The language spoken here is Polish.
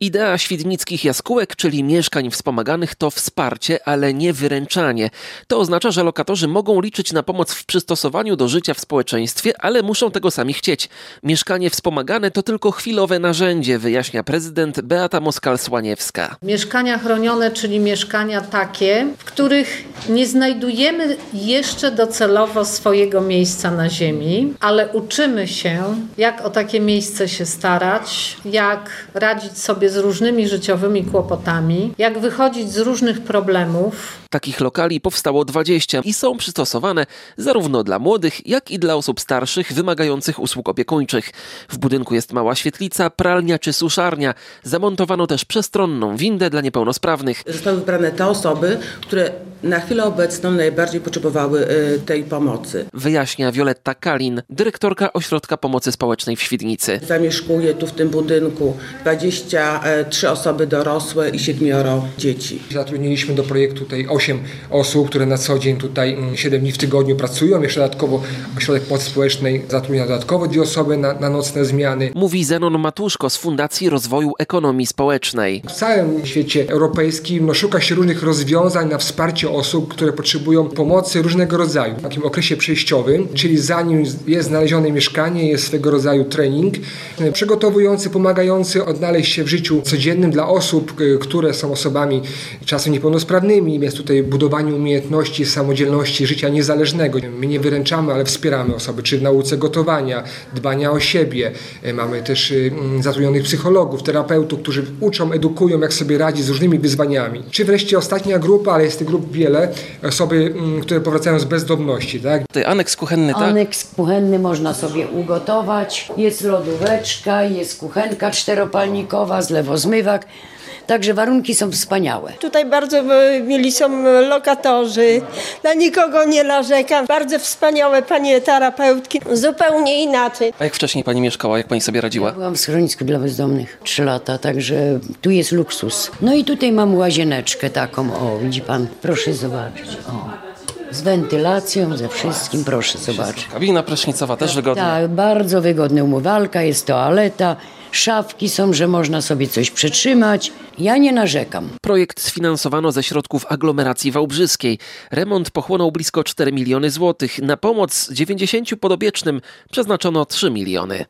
Idea świdnickich jaskółek, czyli mieszkań wspomaganych, to wsparcie, ale nie wyręczanie. To oznacza, że lokatorzy mogą liczyć na pomoc w przystosowaniu do życia w społeczeństwie, ale muszą tego sami chcieć. Mieszkanie wspomagane to tylko chwilowe narzędzie, wyjaśnia prezydent Beata Moskal-Słaniewska. Mieszkania chronione, czyli mieszkania takie, w których nie znajdujemy jeszcze docelowo swojego miejsca na ziemi, ale uczymy się, jak o takie miejsce się starać, jak radzić sobie z różnymi życiowymi kłopotami, jak wychodzić z różnych problemów. Takich lokali powstało 20 i są przystosowane zarówno dla młodych, jak i dla osób starszych wymagających usług opiekuńczych. W budynku jest mała świetlica, pralnia czy suszarnia. Zamontowano też przestronną windę dla niepełnosprawnych. Zostały wybrane te osoby, które na chwilę obecną najbardziej potrzebowały y, tej pomocy. Wyjaśnia Wioletta Kalin, dyrektorka Ośrodka Pomocy Społecznej w Świdnicy. Zamieszkuje tu w tym budynku 23 osoby dorosłe i 7 dzieci. Zatrudniliśmy do projektu tutaj 8 osób, które na co dzień tutaj 7 dni w tygodniu pracują. Jeszcze dodatkowo Ośrodek Pomocy Społecznej zatrudnia dodatkowo dwie osoby na, na nocne zmiany. Mówi Zenon Matuszko z Fundacji Rozwoju Ekonomii Społecznej. W całym świecie europejskim no, szuka się różnych rozwiązań na wsparcie osób, które potrzebują pomocy różnego rodzaju. W takim okresie przejściowym, czyli zanim jest znalezione mieszkanie, jest swego rodzaju trening e, przygotowujący, pomagający odnaleźć się w życiu codziennym dla osób, e, które są osobami czasem niepełnosprawnymi. Jest tutaj budowanie umiejętności, samodzielności, życia niezależnego. My nie wyręczamy, ale wspieramy osoby, czy w nauce gotowania, dbania o siebie. E, Mamy też zatrudnionych psychologów, terapeutów, którzy uczą, edukują, jak sobie radzić z różnymi wyzwaniami. Czy wreszcie ostatnia grupa, ale jest tych grup wiele, osoby, mm, które powracają z bezdomności. Tak? Ty, aneks kuchenny, tak? Aneks kuchenny można sobie ugotować. Jest lodóweczka, jest kuchenka czteropalnikowa, zlewozmywak. Także warunki są wspaniałe. Tutaj bardzo e, mili są lokatorzy, na nikogo nie narzekam. Bardzo wspaniałe panie terapeutki, zupełnie inaczej. A jak wcześniej pani mieszkała, jak pani sobie radziła? Byłam w schronisku dla bezdomnych trzy lata, także tu jest luksus. No i tutaj mam łazieneczkę taką, o widzi pan, proszę zobaczyć. O. Z wentylacją, ze wszystkim, proszę zobaczyć. Kabina prysznicowa też wygodna. Tak, bardzo wygodna umywalka, jest toaleta, szafki są, że można sobie coś przetrzymać. Ja nie narzekam. Projekt sfinansowano ze środków aglomeracji wałbrzyskiej. Remont pochłonął blisko 4 miliony złotych. Na pomoc 90 podobiecznym przeznaczono 3 miliony.